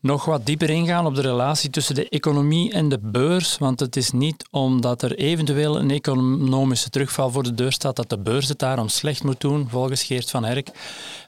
nog wat dieper ingaan op de relatie tussen de economie en de beurs. Want het is niet omdat er eventueel een economische terugval voor de deur staat dat de beurs het daarom slecht moet doen, volgens Geert van Herk.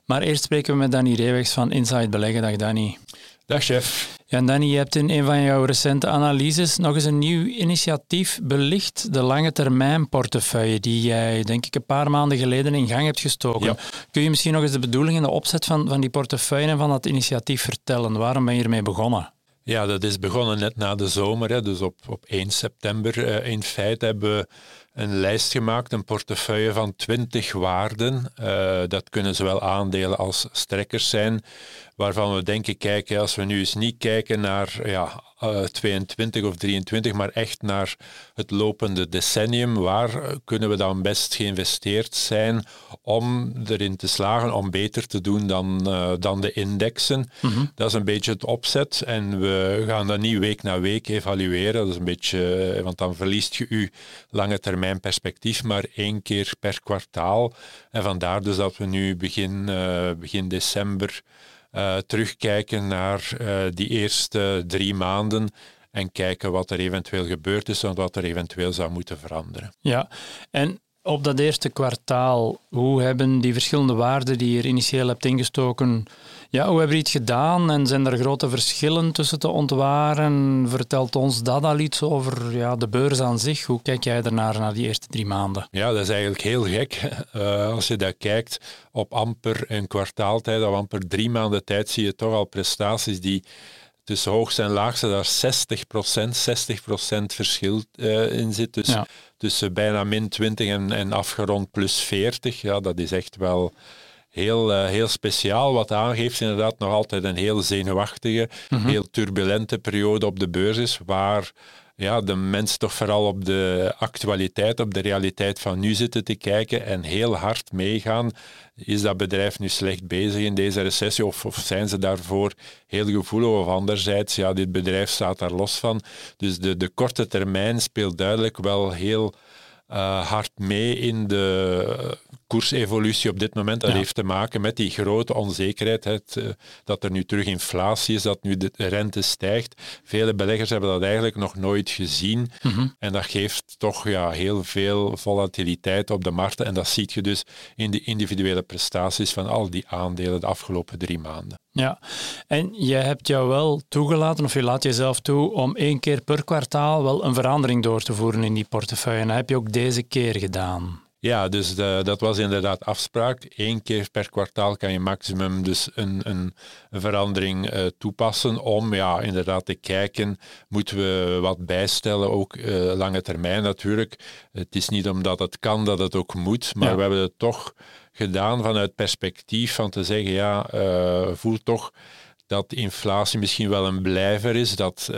Maar eerst spreken we met Danny Reewegs van Inside Beleggen. Dag Danny. Dag chef. Ja, Danny, je hebt in een van jouw recente analyses nog eens een nieuw initiatief belicht, de lange termijn portefeuille, die jij denk ik een paar maanden geleden in gang hebt gestoken. Kun je misschien nog eens de bedoeling en de opzet van, van die portefeuille en van dat initiatief vertellen? Waarom ben je ermee begonnen? Ja, dat is begonnen net na de zomer. Hè. Dus op, op 1 september uh, in feite hebben we een lijst gemaakt, een portefeuille van 20 waarden. Uh, dat kunnen zowel aandelen als strekkers zijn, waarvan we denken, kijken, als we nu eens niet kijken naar ja, uh, eh, 22 of 23, maar echt naar het lopende decennium, waar kunnen we dan best geïnvesteerd zijn om erin te slagen om beter te doen dan, uh, dan de indexen. Mhm. Dat is een beetje het opzet en we gaan dat niet week na week evalueren. Dat is een beetje, want dan verliest je je lange termijn perspectief maar één keer per kwartaal. En vandaar dus dat we nu begin, uh, begin december uh, terugkijken naar uh, die eerste drie maanden en kijken wat er eventueel gebeurd is en wat er eventueel zou moeten veranderen. Ja, en op dat eerste kwartaal, hoe hebben die verschillende waarden die je initieel hebt ingestoken, ja, hoe hebben we iets gedaan en zijn er grote verschillen tussen te ontwaren? Vertelt ons dat al iets over ja, de beurs aan zich? Hoe kijk jij ernaar naar die eerste drie maanden? Ja, dat is eigenlijk heel gek. Uh, als je dat kijkt op amper een kwartaaltijd, of amper drie maanden tijd, zie je toch al prestaties die tussen hoogste en laagste daar 60% 60% verschil uh, in zit. Dus ja. tussen bijna min 20 en, en afgerond plus 40, ja, dat is echt wel heel, uh, heel speciaal. Wat aangeeft inderdaad nog altijd een heel zenuwachtige, mhm. heel turbulente periode op de beurs is, waar ja, de mensen toch vooral op de actualiteit, op de realiteit van nu zitten te kijken en heel hard meegaan. Is dat bedrijf nu slecht bezig in deze recessie of, of zijn ze daarvoor heel gevoelig? Of anderzijds, ja, dit bedrijf staat daar los van. Dus de, de korte termijn speelt duidelijk wel heel uh, hard mee in de koersevolutie op dit moment. Dat heeft te maken met die grote onzekerheid, het, uh, dat er nu terug inflatie is, dat nu de rente stijgt. Vele beleggers hebben dat eigenlijk nog nooit gezien. Mhm. En dat geeft toch ja, heel veel volatiliteit op de markten. En dat zie je dus in de individuele prestaties van al die aandelen de afgelopen drie maanden. Ja, en je hebt jou wel toegelaten, of je laat jezelf toe, om één keer per kwartaal wel een verandering door te voeren in die portefeuille. En dat heb je ook deze keer gedaan. Ja, dus de, dat was inderdaad afspraak. Eén keer per kwartaal kan je maximum dus een, een, verandering uh, toepassen om ja, inderdaad te kijken, moeten we wat bijstellen, ook uh, lange termijn natuurlijk. Het is niet omdat het kan dat het ook moet, maar we hebben het toch gedaan vanuit perspectief van te zeggen, ja, uh, voel toch dat inflatie misschien wel een blijver is, dat uh,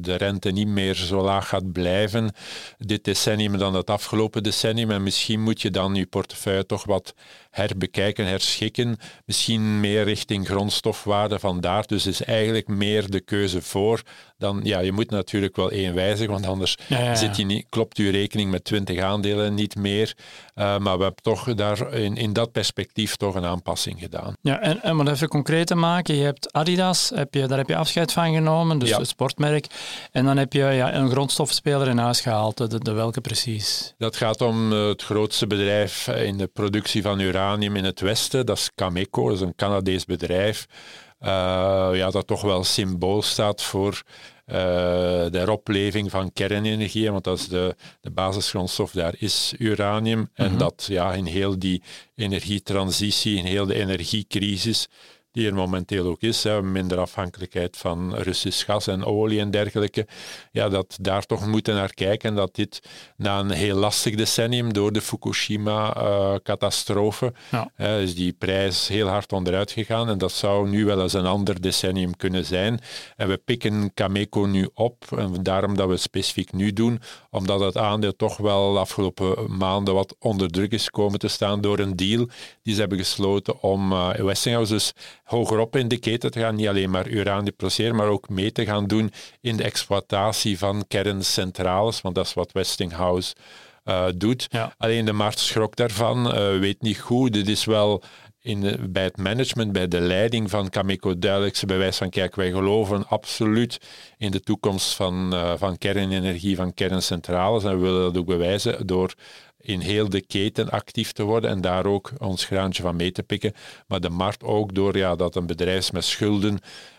de rente niet meer zo laag gaat blijven dit decennium dan het afgelopen decennium. En misschien moet je dan je portefeuille toch wat herbekijken, herschikken. Misschien meer richting grondstofwaarde vandaar. Dus is eigenlijk meer de keuze voor dan, ja, je moet natuurlijk wel één wijzigen, want anders Zit je niet, klopt je rekening met 20 aandelen niet meer. Uh, maar we hebben toch daar in, in dat perspectief toch een aanpassing gedaan. Ja, en, en om het even concreet te maken, je hebt Adidas, heb je, daar heb je afscheid van genomen, dus het sportmerk. En dan heb je ja, een grondstofspeler in huis gehaald, de, de welke precies? Dat gaat om eh, het grootste bedrijf in de productie van uranium uranium in het Westen. Dat is Cameco, dat is een Canadees bedrijf. Uh, ja, dat toch wel symbool staat voor uh, de heropleving van kernenergie, want dat is de, de basisgrondstof, daar is uranium. En mhm. dat ja, in heel die energietransitie, in heel de energiecrisis, die er momenteel ook is, hè, minder afhankelijkheid van Russisch gas en olie en dergelijke, ja, dat daar toch moeten naar kijken en dat dit na een heel lastig decennium door de Fukushima-catastrofe uh, is die prijs heel hard onderuit gegaan en dat zou nu wel eens een ander decennium kunnen zijn. En we pikken Cameco nu op en daarom dat we het specifiek nu doen, omdat het aandeel toch wel de afgelopen maanden wat onder druk is komen te staan door een deal die ze hebben gesloten om uh, Westinghouse dus hogerop in de keten te gaan, niet alleen maar uraan depreciëren, maar ook mee te gaan doen in de exploitatie van kerncentrales, want dat is wat Westinghouse uh, doet. Alleen de markt schrok daarvan, uh, weet niet goed. Dit is wel in bij het management, bij de leiding van Cameco duidelijkste bewijs van kijk, wij geloven absoluut in de toekomst van, uh, van kernenergie, van kerncentrales en we willen dat ook bewijzen door in heel de keten actief te worden en daar ook ons graantje van mee te pikken. Maar de markt ook door ja, dat een bedrijf met schulden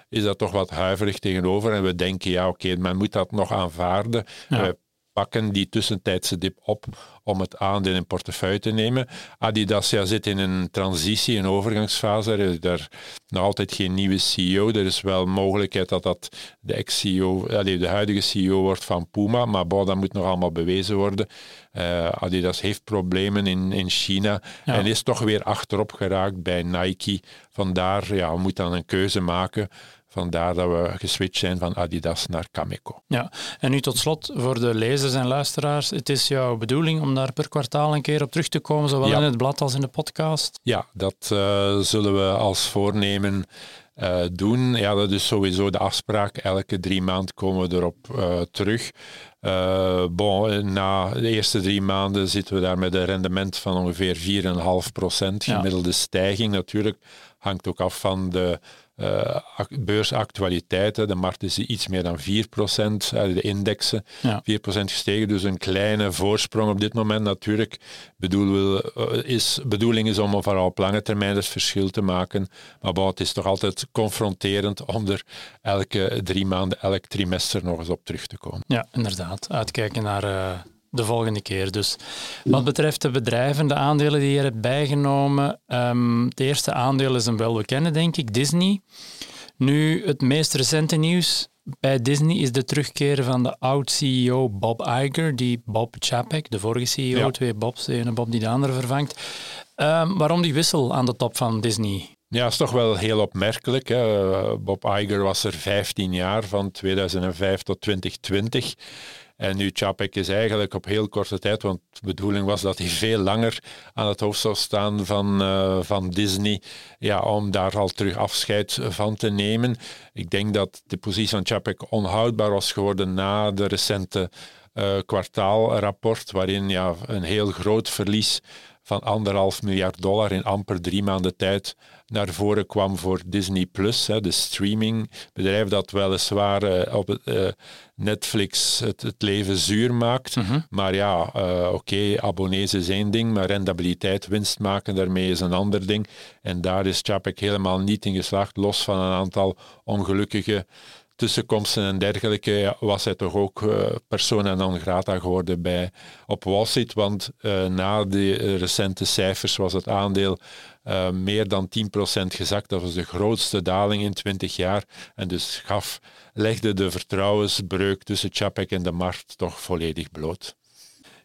is dat toch wat huiverig tegenover. En we denken, ja oké, men moet dat nog aanvaarden. We pakken die tussentijdse dip op om het aandeel in portefeuille te nemen. Adidas ja, zit in een transitie, een overgangsfase. Er is daar nog altijd geen nieuwe CEO. Er is wel mogelijkheid dat dat de ex-CEO, de huidige CEO wordt van Puma, maar bon, dat moet nog allemaal bewezen worden. Uh, Adidas heeft problemen in, in China en is toch weer achterop geraakt bij Nike. Vandaar, ja, we moeten dan een keuze maken. Vandaar dat we geswitcht zijn van Adidas naar Cameco. Ja, en nu tot slot voor de lezers en luisteraars. Het is jouw bedoeling om daar per kwartaal een keer op terug te komen, zowel in het blad als in de podcast? Ja, dat uh, zullen we als voornemen uh, doen. Ja, dat is sowieso de afspraak. Elke drie maanden komen we erop uh, terug. Uh, bon, na de eerste drie maanden zitten we daar met een rendement van ongeveer 4,5% gemiddelde ja. stijging. Natuurlijk hangt ook af van de uh, beursactualiteiten. De markt is iets meer dan 4%, uh, de indexen ja. 4% gestegen. Dus een kleine voorsprong op dit moment natuurlijk. Bedoel, uh, is, bedoeling is om vooral op lange termijn het verschil te maken. Maar bon, het is toch altijd confronterend om er elke drie maanden, elk trimester nog eens op terug te komen. Ja, inderdaad. Uitkijken naar uh, de volgende keer. Dus wat betreft de bedrijven, de aandelen die je hebt bijgenomen, um, het eerste aandeel is een welbekende, denk ik, Disney. Nu, het meest recente nieuws bij Disney is de terugkeer van de oud-CEO Bob Iger, die Bob Chapek, de vorige CEO, ja. twee Bobs, de ene Bob die de andere vervangt. Um, waarom die wissel aan de top van Disney? Ja, dat is toch wel heel opmerkelijk. Hè. Bob Iger was er 15 jaar, van 2005 tot 2020. En nu Chapek is eigenlijk op heel korte tijd, want de bedoeling was dat hij veel langer aan het hoofd zou staan van, uh, van Disney, ja, om daar al terug afscheid van te nemen. Ik denk dat de positie van Chapek onhoudbaar was geworden na de recente uh, kwartaalrapport, waarin ja, een heel groot verlies van anderhalf miljard dollar in amper drie maanden tijd naar voren kwam voor Disney Plus, hè, de streamingbedrijf dat weliswaar uh, op het, uh, Netflix het, het, leven zuur maakt. Mm -hmm. Maar ja, uh, oké, okay, abonnees is één ding, maar rentabiliteit, winst maken, daarmee is een ander ding. En daar is Chapek helemaal niet in geslaagd, los van een aantal ongelukkige tussenkomsten en dergelijke, was hij toch ook uh, persona non grata geworden bij, op Wall Street. Want uh, na de recente cijfers was het aandeel uh, meer dan 10% gezakt. Dat was de grootste daling in 20 jaar. En dus gaf, legde de vertrouwensbreuk tussen Chapek en de markt toch volledig bloot.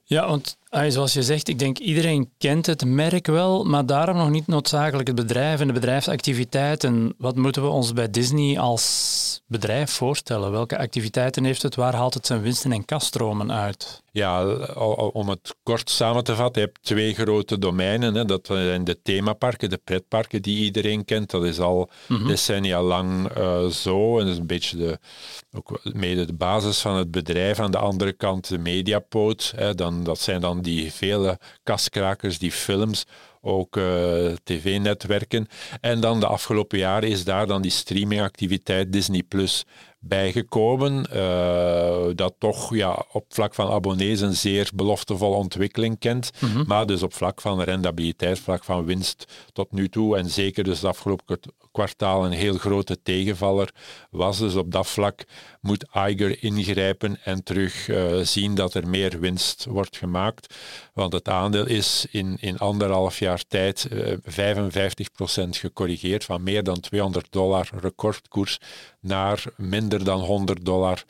Ja, want zoals je zegt, ik denk iedereen kent het merk wel, maar daarom nog niet noodzakelijk het bedrijf en de bedrijfsactiviteiten. Wat moeten we ons bij Disney als bedrijf voorstellen? Welke activiteiten heeft het? Waar haalt het zijn winsten en kaststromen uit? Ja, om het kort samen te vatten, je hebt twee grote domeinen. Hè. Dat zijn de themaparken, de pretparken die iedereen kent. Dat is al mm -hmm. decennia lang uh, zo. En dat is een beetje de, ook mede de basis van het bedrijf. Aan de andere kant de mediapoot. Hè. Dan, dat zijn dan die vele kaskrakers, die films, ook uh, tv-netwerken. En dan de afgelopen jaren is daar dan die streamingactiviteit Disney Plus bijgekomen. Uh, dat toch ja, op vlak van abonnees een zeer beloftevolle ontwikkeling kent. Mhm. Maar dus op vlak van rendabiliteit, vlak van winst tot nu toe. En zeker dus het afgelopen kwartaal een heel grote tegenvaller was. Dus op dat vlak moet Eiger ingrijpen en terug uh, zien dat er meer winst wordt gemaakt. Want het aandeel is in, in anderhalf jaar tijd uh, eh, 55% gecorrigeerd van meer dan 200 dollar recordkoers naar minder dan 100 dollar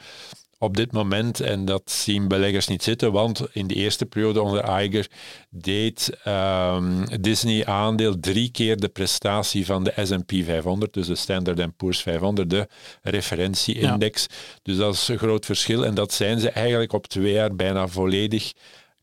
op dit moment, en dat zien beleggers niet zitten, want in de eerste periode onder Iger deed um, Disney aandeel drie keer de prestatie van de S&P 500, dus de Standard Poor's 500, de referentieindex. Dus dat is een groot verschil en dat zijn ze eigenlijk op twee jaar bijna volledig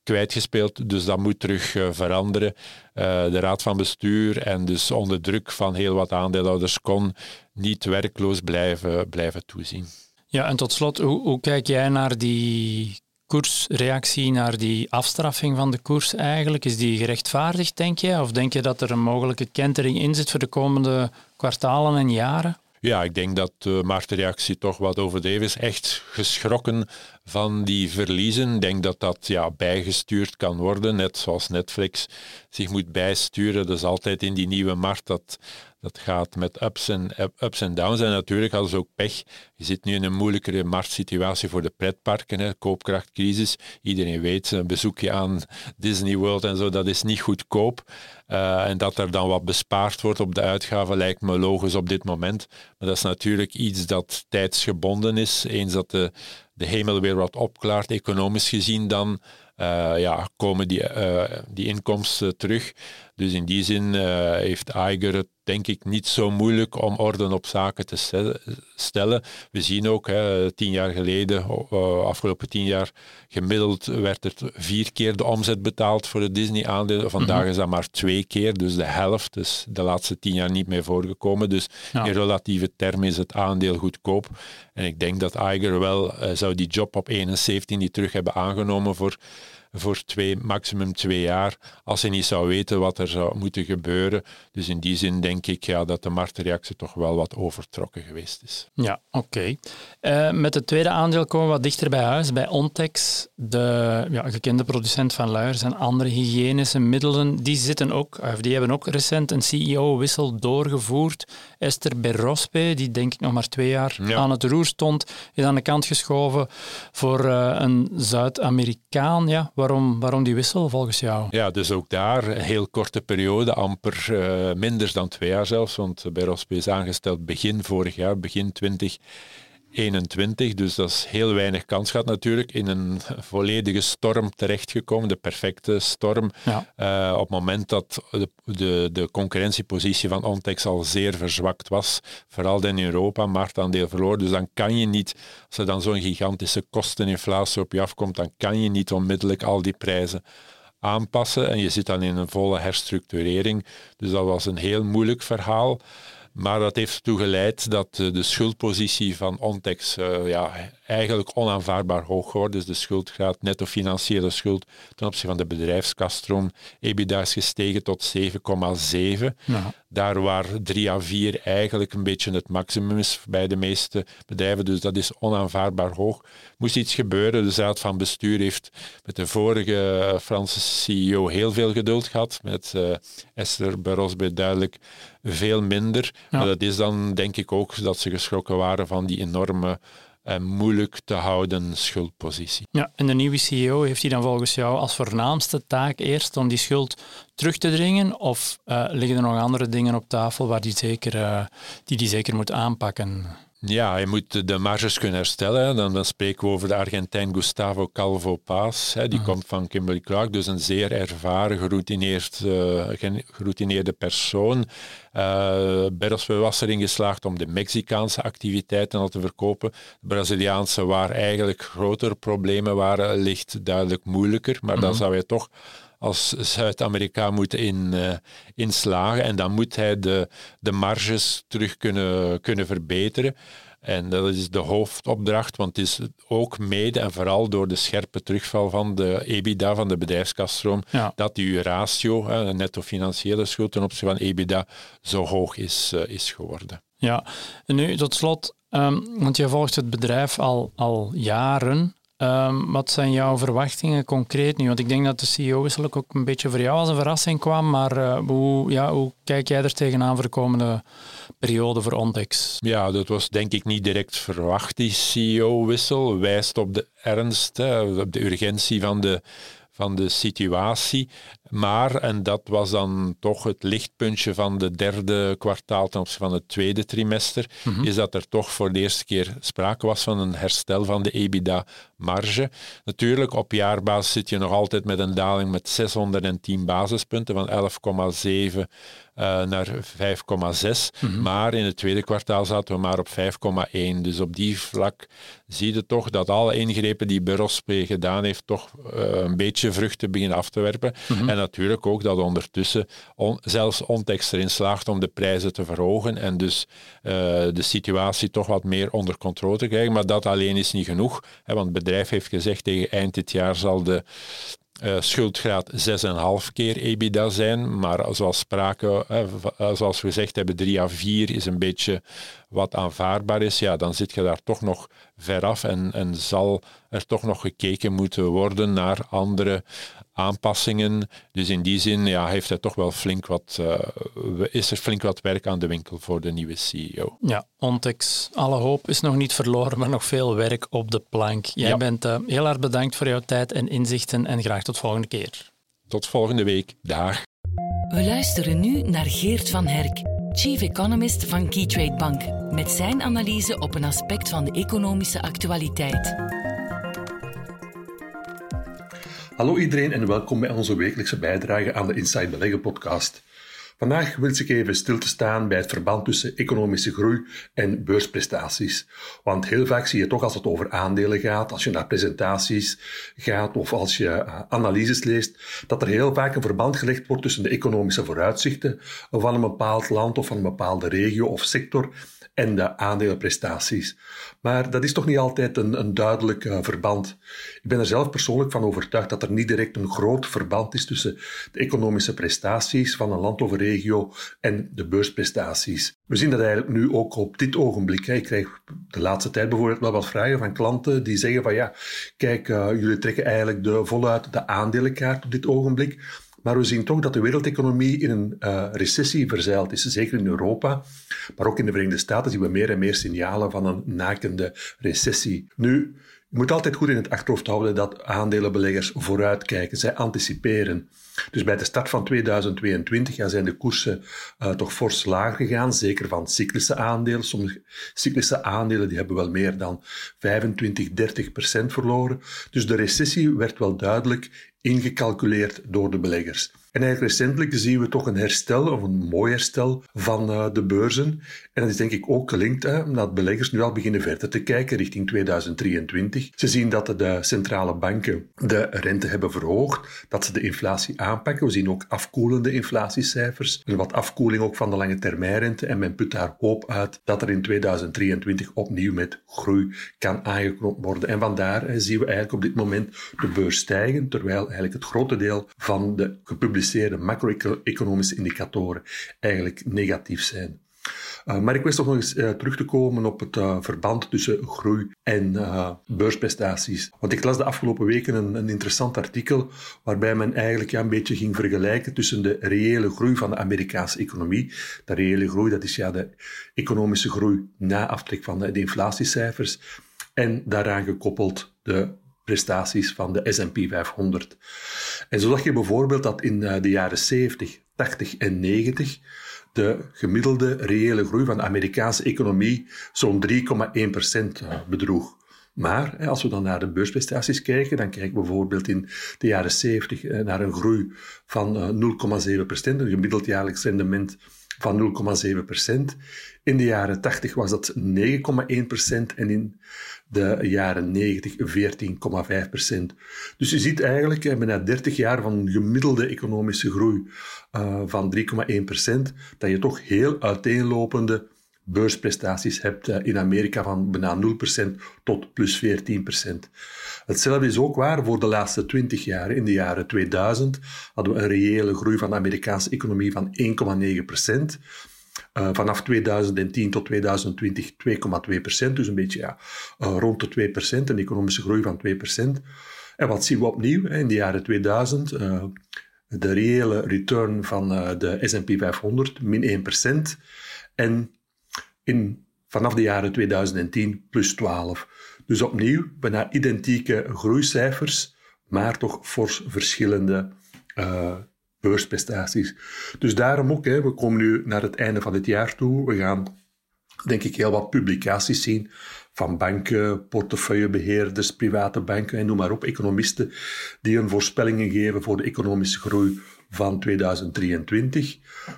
kwijtgespeeld. Dus dat moet terug uh, veranderen. Uh, de raad van bestuur en dus onder druk van heel wat aandeelhouders kon niet werkloos blijven, blijven toezien. Ja, en tot slot, hoe, hoe kijk jij naar die koersreactie, naar die afstraffing van de koers eigenlijk? Is die gerechtvaardigd, denk je? Of denk je dat er een mogelijke kentering in zit voor de komende kwartalen en jaren? Ja, ik denk dat de marktreactie toch wat overdreven is. Echt geschrokken van die verliezen. Ik denk dat dat ja, bijgestuurd kan worden, net zoals Netflix zich moet bijsturen. Dat is altijd in die nieuwe markt dat dat gaat met ups en, ups downs. En natuurlijk hadden ze ook pech. Je zit nu in een moeilijkere marktsituatie voor de pretparken, hè, koopkrachtcrisis. Iedereen weet, een bezoekje aan Disney World en zo, dat is niet goedkoop. Uh, en dat er dan wat bespaard wordt op de uitgaven lijkt me logisch op dit moment. Maar dat is natuurlijk iets dat tijdsgebonden is. Eens dat de, de hemel weer wat opklaart, economisch gezien, dan uh, ja, komen die, uh, die inkomsten terug. Dus in die zin uh, heeft Iger het denk ik niet zo moeilijk om orde op zaken te stellen. We zien ook, hè, tien jaar geleden, afgelopen tien jaar, gemiddeld werd er vier keer de omzet betaald voor het Disney-aandeel. Vandaag mhm. is dat maar twee keer, dus de helft. Dus de laatste tien jaar niet meer voorgekomen. Dus in relatieve termen is het aandeel goedkoop. En ik denk dat Iger wel zou die job op 71 die terug hebben aangenomen voor voor twee, maximum twee jaar, als hij niet zou weten wat er zou moeten gebeuren. Dus in die zin denk ik ja, dat de marktreactie toch wel wat overtrokken geweest is. Ja, oké. Eh, met het tweede aandeel komen we wat dichter bij huis, bij Ontex, de ja, gekende producent van luiers en andere hygiënische middelen. Die, zitten ook, of die hebben ook recent een CEO-wissel doorgevoerd. Esther Berospe, die denk ik nog maar twee jaar aan het roer stond, is aan de kant geschoven voor uh, een Zuid-Amerikaan. Ja, Waarom, waarom die wissel volgens jou? Ja, dus ook daar een heel korte periode, amper uh, minder dan twee jaar zelfs, want Berospe is aangesteld begin vorig jaar, begin 20. 21, dus dat is heel weinig kans gehad natuurlijk. In een volledige storm terechtgekomen, de perfecte storm. Uh, op het moment dat de, de, de, concurrentiepositie van Ontex al zeer verzwakt was, vooral in Europa, marktaandeel verloor. Dus dan kan je niet, als er dan zo'n gigantische kosteninflatie op je afkomt, dan kan je niet onmiddellijk al die prijzen aanpassen. En je zit dan in een volle herstructurering. Dus dat was een heel moeilijk verhaal. Maar dat heeft ertoe geleid dat de schuldpositie van Ontex uh, ja, eigenlijk onaanvaardbaar hoog geworden is. De schuldgraad, netto financiële schuld ten opzichte van de bedrijfskaststroom, EBITDA is gestegen tot 7,7. Daar waar 3 à 4 eigenlijk een beetje het maximum is bij de meeste bedrijven. Dus dat is onaanvaardbaar hoog. Moest iets gebeuren. De Raad van Bestuur heeft met de vorige Franse CEO heel veel geduld gehad. Met uh, Esther Barosbe duidelijk veel minder. Maar dat is dan denk ik ook dat ze geschrokken waren van die enorme en moeilijk te houden schuldpositie. Ja, en de nieuwe CEO heeft hij dan volgens jou als voornaamste taak eerst om die schuld terug te dringen? Of uh, liggen er nog andere dingen op tafel waar die, zeker, uh, die die zeker moet aanpakken? Ja, je moet de marges kunnen herstellen. Dan, dan spreken we over de Argentijn Gustavo Calvo Paz. Hè. Die mhm. komt van Kimberly Clark, dus een zeer ervaren, geroutineerd, uh, geroutineerde persoon. Uh, was erin geslaagd om de Mexicaanse activiteiten al te verkopen. De Braziliaanse, waar eigenlijk grotere problemen waren, ligt duidelijk moeilijker. Maar dan mhm. zou je toch als Zuid-Amerika moet in, uh, inslagen. En dan moet hij de, de marges terug kunnen, kunnen verbeteren. En dat is de hoofdopdracht, want het is ook mede en vooral door de scherpe terugval van de EBITDA, van de bedrijfskaststroom, dat die ratio, netto financiële schuld ten opzichte van EBITDA, zo hoog is, uh, is geworden. Ja, en nu tot slot, ehm, want je volgt het bedrijf al, al jaren. Ehm, wat zijn jouw verwachtingen concreet nu? Want ik denk dat de CEO-wissel ook een beetje voor jou als een verrassing kwam, maar uh, hoe, ja, hoe kijk jij er tegenaan voor de komende periode voor Ontex? Ja, dat was denk ik niet direct verwacht, die CEO-wissel. Wijst op de ernst, op de urgentie van de, van de situatie. Maar, en dat was dan toch het lichtpuntje van de derde kwartaal ten opzichte van het tweede trimester, mhm. is dat er toch voor de eerste keer sprake was van een herstel van de EBITDA-marge. Natuurlijk, op jaarbasis zit je nog altijd met een daling met 610 basispunten van 11,7 uh, naar 5,6. Mhm. Maar in het tweede kwartaal zaten we maar op 5,1. Dus op die vlak zie je toch dat alle ingrepen die Burospe gedaan heeft, toch uh, een beetje vruchten beginnen af te werpen. Mhm. En natuurlijk ook dat ondertussen on, zelfs Ontex erin slaagt om de prijzen te verhogen en dus uh, de situatie toch wat meer onder controle te krijgen. Maar dat alleen is niet genoeg, hè, want het bedrijf heeft gezegd tegen eind dit jaar zal de uh, schuldgraad 6,5 keer EBITDA zijn, maar zoals sprake, uh, zoals we gezegd hebben, 3 à 4 is een beetje wat aanvaardbaar is. Ja, dan zit je daar toch nog veraf en, en zal er toch nog gekeken moeten worden naar andere aanpassingen. Dus in die zin ja, heeft hij toch wel flink wat, uh, is er flink wat werk aan de winkel voor de nieuwe CEO. Ja, Ontex, alle hoop is nog niet verloren, maar nog veel werk op de plank. Jij bent uh, heel erg bedankt voor jouw tijd en inzichten en graag tot volgende keer. Tot volgende week. Dag. We luisteren nu naar Geert van Herk, Chief Economist van Keytrade Bank, met zijn analyse op een aspect van de economische actualiteit. Hallo iedereen en welkom bij onze wekelijkse bijdrage aan de Inside Beleggen podcast. Vandaag wil ik even stil te staan bij het verband tussen economische groei en beursprestaties. Want heel vaak zie je toch als het over aandelen gaat, als je naar presentaties gaat of als je eh, analyses leest, dat er heel vaak een verband gelegd wordt tussen de economische vooruitzichten van een bepaald land of van een bepaalde regio of sector en de aandelenprestaties. Maar dat is toch niet altijd een, een duidelijk uh, verband. Ik ben er zelf persoonlijk van overtuigd dat er niet direct een groot verband is tussen de economische prestaties van een land een regio en de beursprestaties. We zien dat eigenlijk nu ook op dit ogenblik. Ik krijg de laatste tijd bijvoorbeeld wel wat vragen van klanten die zeggen van ja, kijk, uh, jullie trekken eigenlijk de, voluit de aandelenkaart op dit ogenblik. Maar we zien toch dat de wereldeconomie in een uh, recessie verzeild is, zeker in Europa. Maar ook in de Verenigde Staten zien we meer en meer signalen van een nakende recessie. Nu, je moet altijd goed in het achterhoofd houden dat aandelenbeleggers vooruitkijken. Zij anticiperen. Dus bij de start van 2022 ja, zijn de koersen uh, toch fors laag gegaan, zeker van cyclische aandelen. Sommige cyclische aandelen die hebben wel meer dan 25, 30 procent verloren. Dus de recessie werd wel duidelijk ingecalculeerd door de beleggers. En eigenlijk recentelijk zien we toch een herstel, of een mooi herstel van uh, de beurzen. En dat is denk ik ook gelinkt omdat beleggers nu al beginnen verder te kijken richting 2023. Ze zien dat de centrale banken de rente hebben verhoogd, dat ze de inflatie aanpakken. We zien ook afkoelende inflatiecijfers, een wat afkoeling ook van de lange termijnrente. En men put daar hoop uit dat er in 2023 opnieuw met groei kan aangeknopt worden. En vandaar zien we eigenlijk op dit moment de beurs stijgen, terwijl eigenlijk het grote deel van de gepubliceerde gepubliceerde macro-economische indicatoren eigenlijk negatief zijn. Uh, maar ik wist toch nog eens uh, terug te komen op het uh, verband tussen groei en beursprestaties. Want ik las de afgelopen weken een, een interessant artikel waarbij men eigenlijk ja, een beetje ging vergelijken tussen de reële groei van de Amerikaanse economie. De reële groei, dat is ja de economische groei na aftrek van de, de inflatiecijfers. En daaraan gekoppeld de prestaties van de S&P 500. En zo zag je bijvoorbeeld dat in eh, de jaren 70, 80 en 90 de gemiddelde reële groei van de Amerikaanse economie zo'n 3,1% eh, bedroeg. Maar als we dan naar de beursprestaties kijken, dan kijken we bijvoorbeeld in de jaren 70 eh, naar een groei van 0,7%, een gemiddeld jaarlijks rendement van 0,7%. In de jaren 80 was dat 9,1% en in de jaren 90 14,5%. Dus je ziet eigenlijk eh, na 30 jaar van gemiddelde economische groei uh, van 3,1%, dat je toch heel uiteenlopende beursprestaties hebt uh, in Amerika van bijna 0% tot plus 14%. Hetzelfde is ook waar voor de laatste 20 jaar. In de jaren 2000 hadden we een reële groei van de Amerikaanse economie van 1,9%. Uh, vanaf 2010 tot 2020 2,2 procent, dus een beetje ja, uh, rond de 2 procent, een economische groei van 2 procent. En wat zien we opnieuw in de jaren 2000? Uh, de reële return van de S&P 500, min 1 procent. En in, vanaf de jaren 2010 plus 12. Dus opnieuw bijna identieke groeicijfers, maar toch fors verschillende uh, beursprestaties. Dus daarom ook, hè, we komen nu naar het einde van het jaar toe. We gaan, denk ik, heel wat publicaties zien van banken, portefeuillebeheerders, private banken en noem maar op, economisten, die hun voorspellingen geven voor de economische groei van 2023.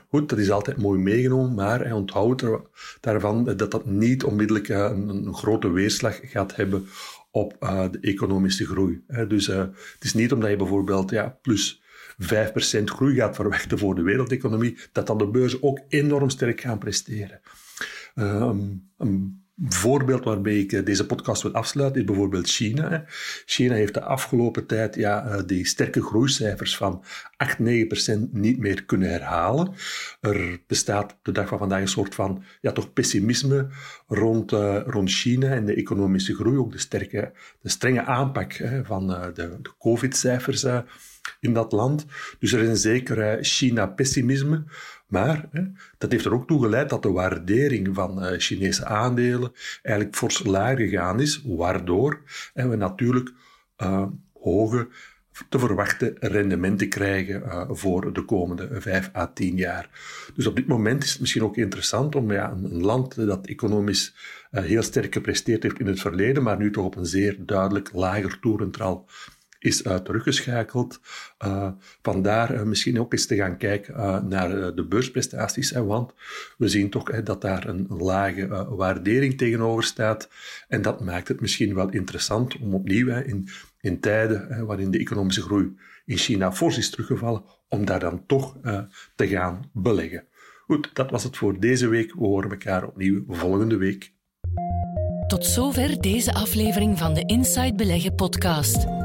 Goed, dat is altijd mooi meegenomen, maar hij onthoudt er, daarvan dat dat niet onmiddellijk eh, een, een grote weerslag gaat hebben op uh, de economische groei. Dus uh, het is niet omdat je bijvoorbeeld ja, plus 5% groei gaat verwachten voor de wereldeconomie, dat dan de beurzen ook enorm sterk gaan presteren. Um, voorbeeld waarmee ik eh, deze podcast wil afsluiten is bijvoorbeeld China. China heeft de afgelopen tijd ja, eh, die sterke groeicijfers van 8, 9% niet meer kunnen herhalen. Er bestaat de dag van vandaag een soort van ja, toch pessimisme rond, uh, rond China en de economische groei. Ook de, sterke, de strenge aanpak hè, van uh, de, de COVID-cijfers uh, in dat land. Dus er is een zeker China-pessimisme. Maar hè, dat heeft er ook toe geleid dat de waardering van Chinese aandelen eigenlijk fors laag gegaan is, waardoor hè, we natuurlijk hoge te verwachten rendementen krijgen uh, voor de komende vijf à tien jaar. Dus op dit moment is het misschien ook interessant om ja, een, land dat economisch heel sterk gepresteerd heeft in het verleden, maar nu toch op een zeer duidelijk lager toerental is uh, teruggeschakeld. Uh, vandaar uh, misschien ook eens te gaan kijken naar de beursprestaties. Hè, want we zien toch dat daar een lage waardering tegenover staat. En dat maakt het misschien wel interessant om opnieuw in, in tijden waarin de economische groei in China fors is teruggevallen, om daar dan toch te gaan beleggen. Goed, dat was het voor deze week. We horen elkaar opnieuw volgende week. Tot zover deze aflevering van de Inside Beleggen podcast.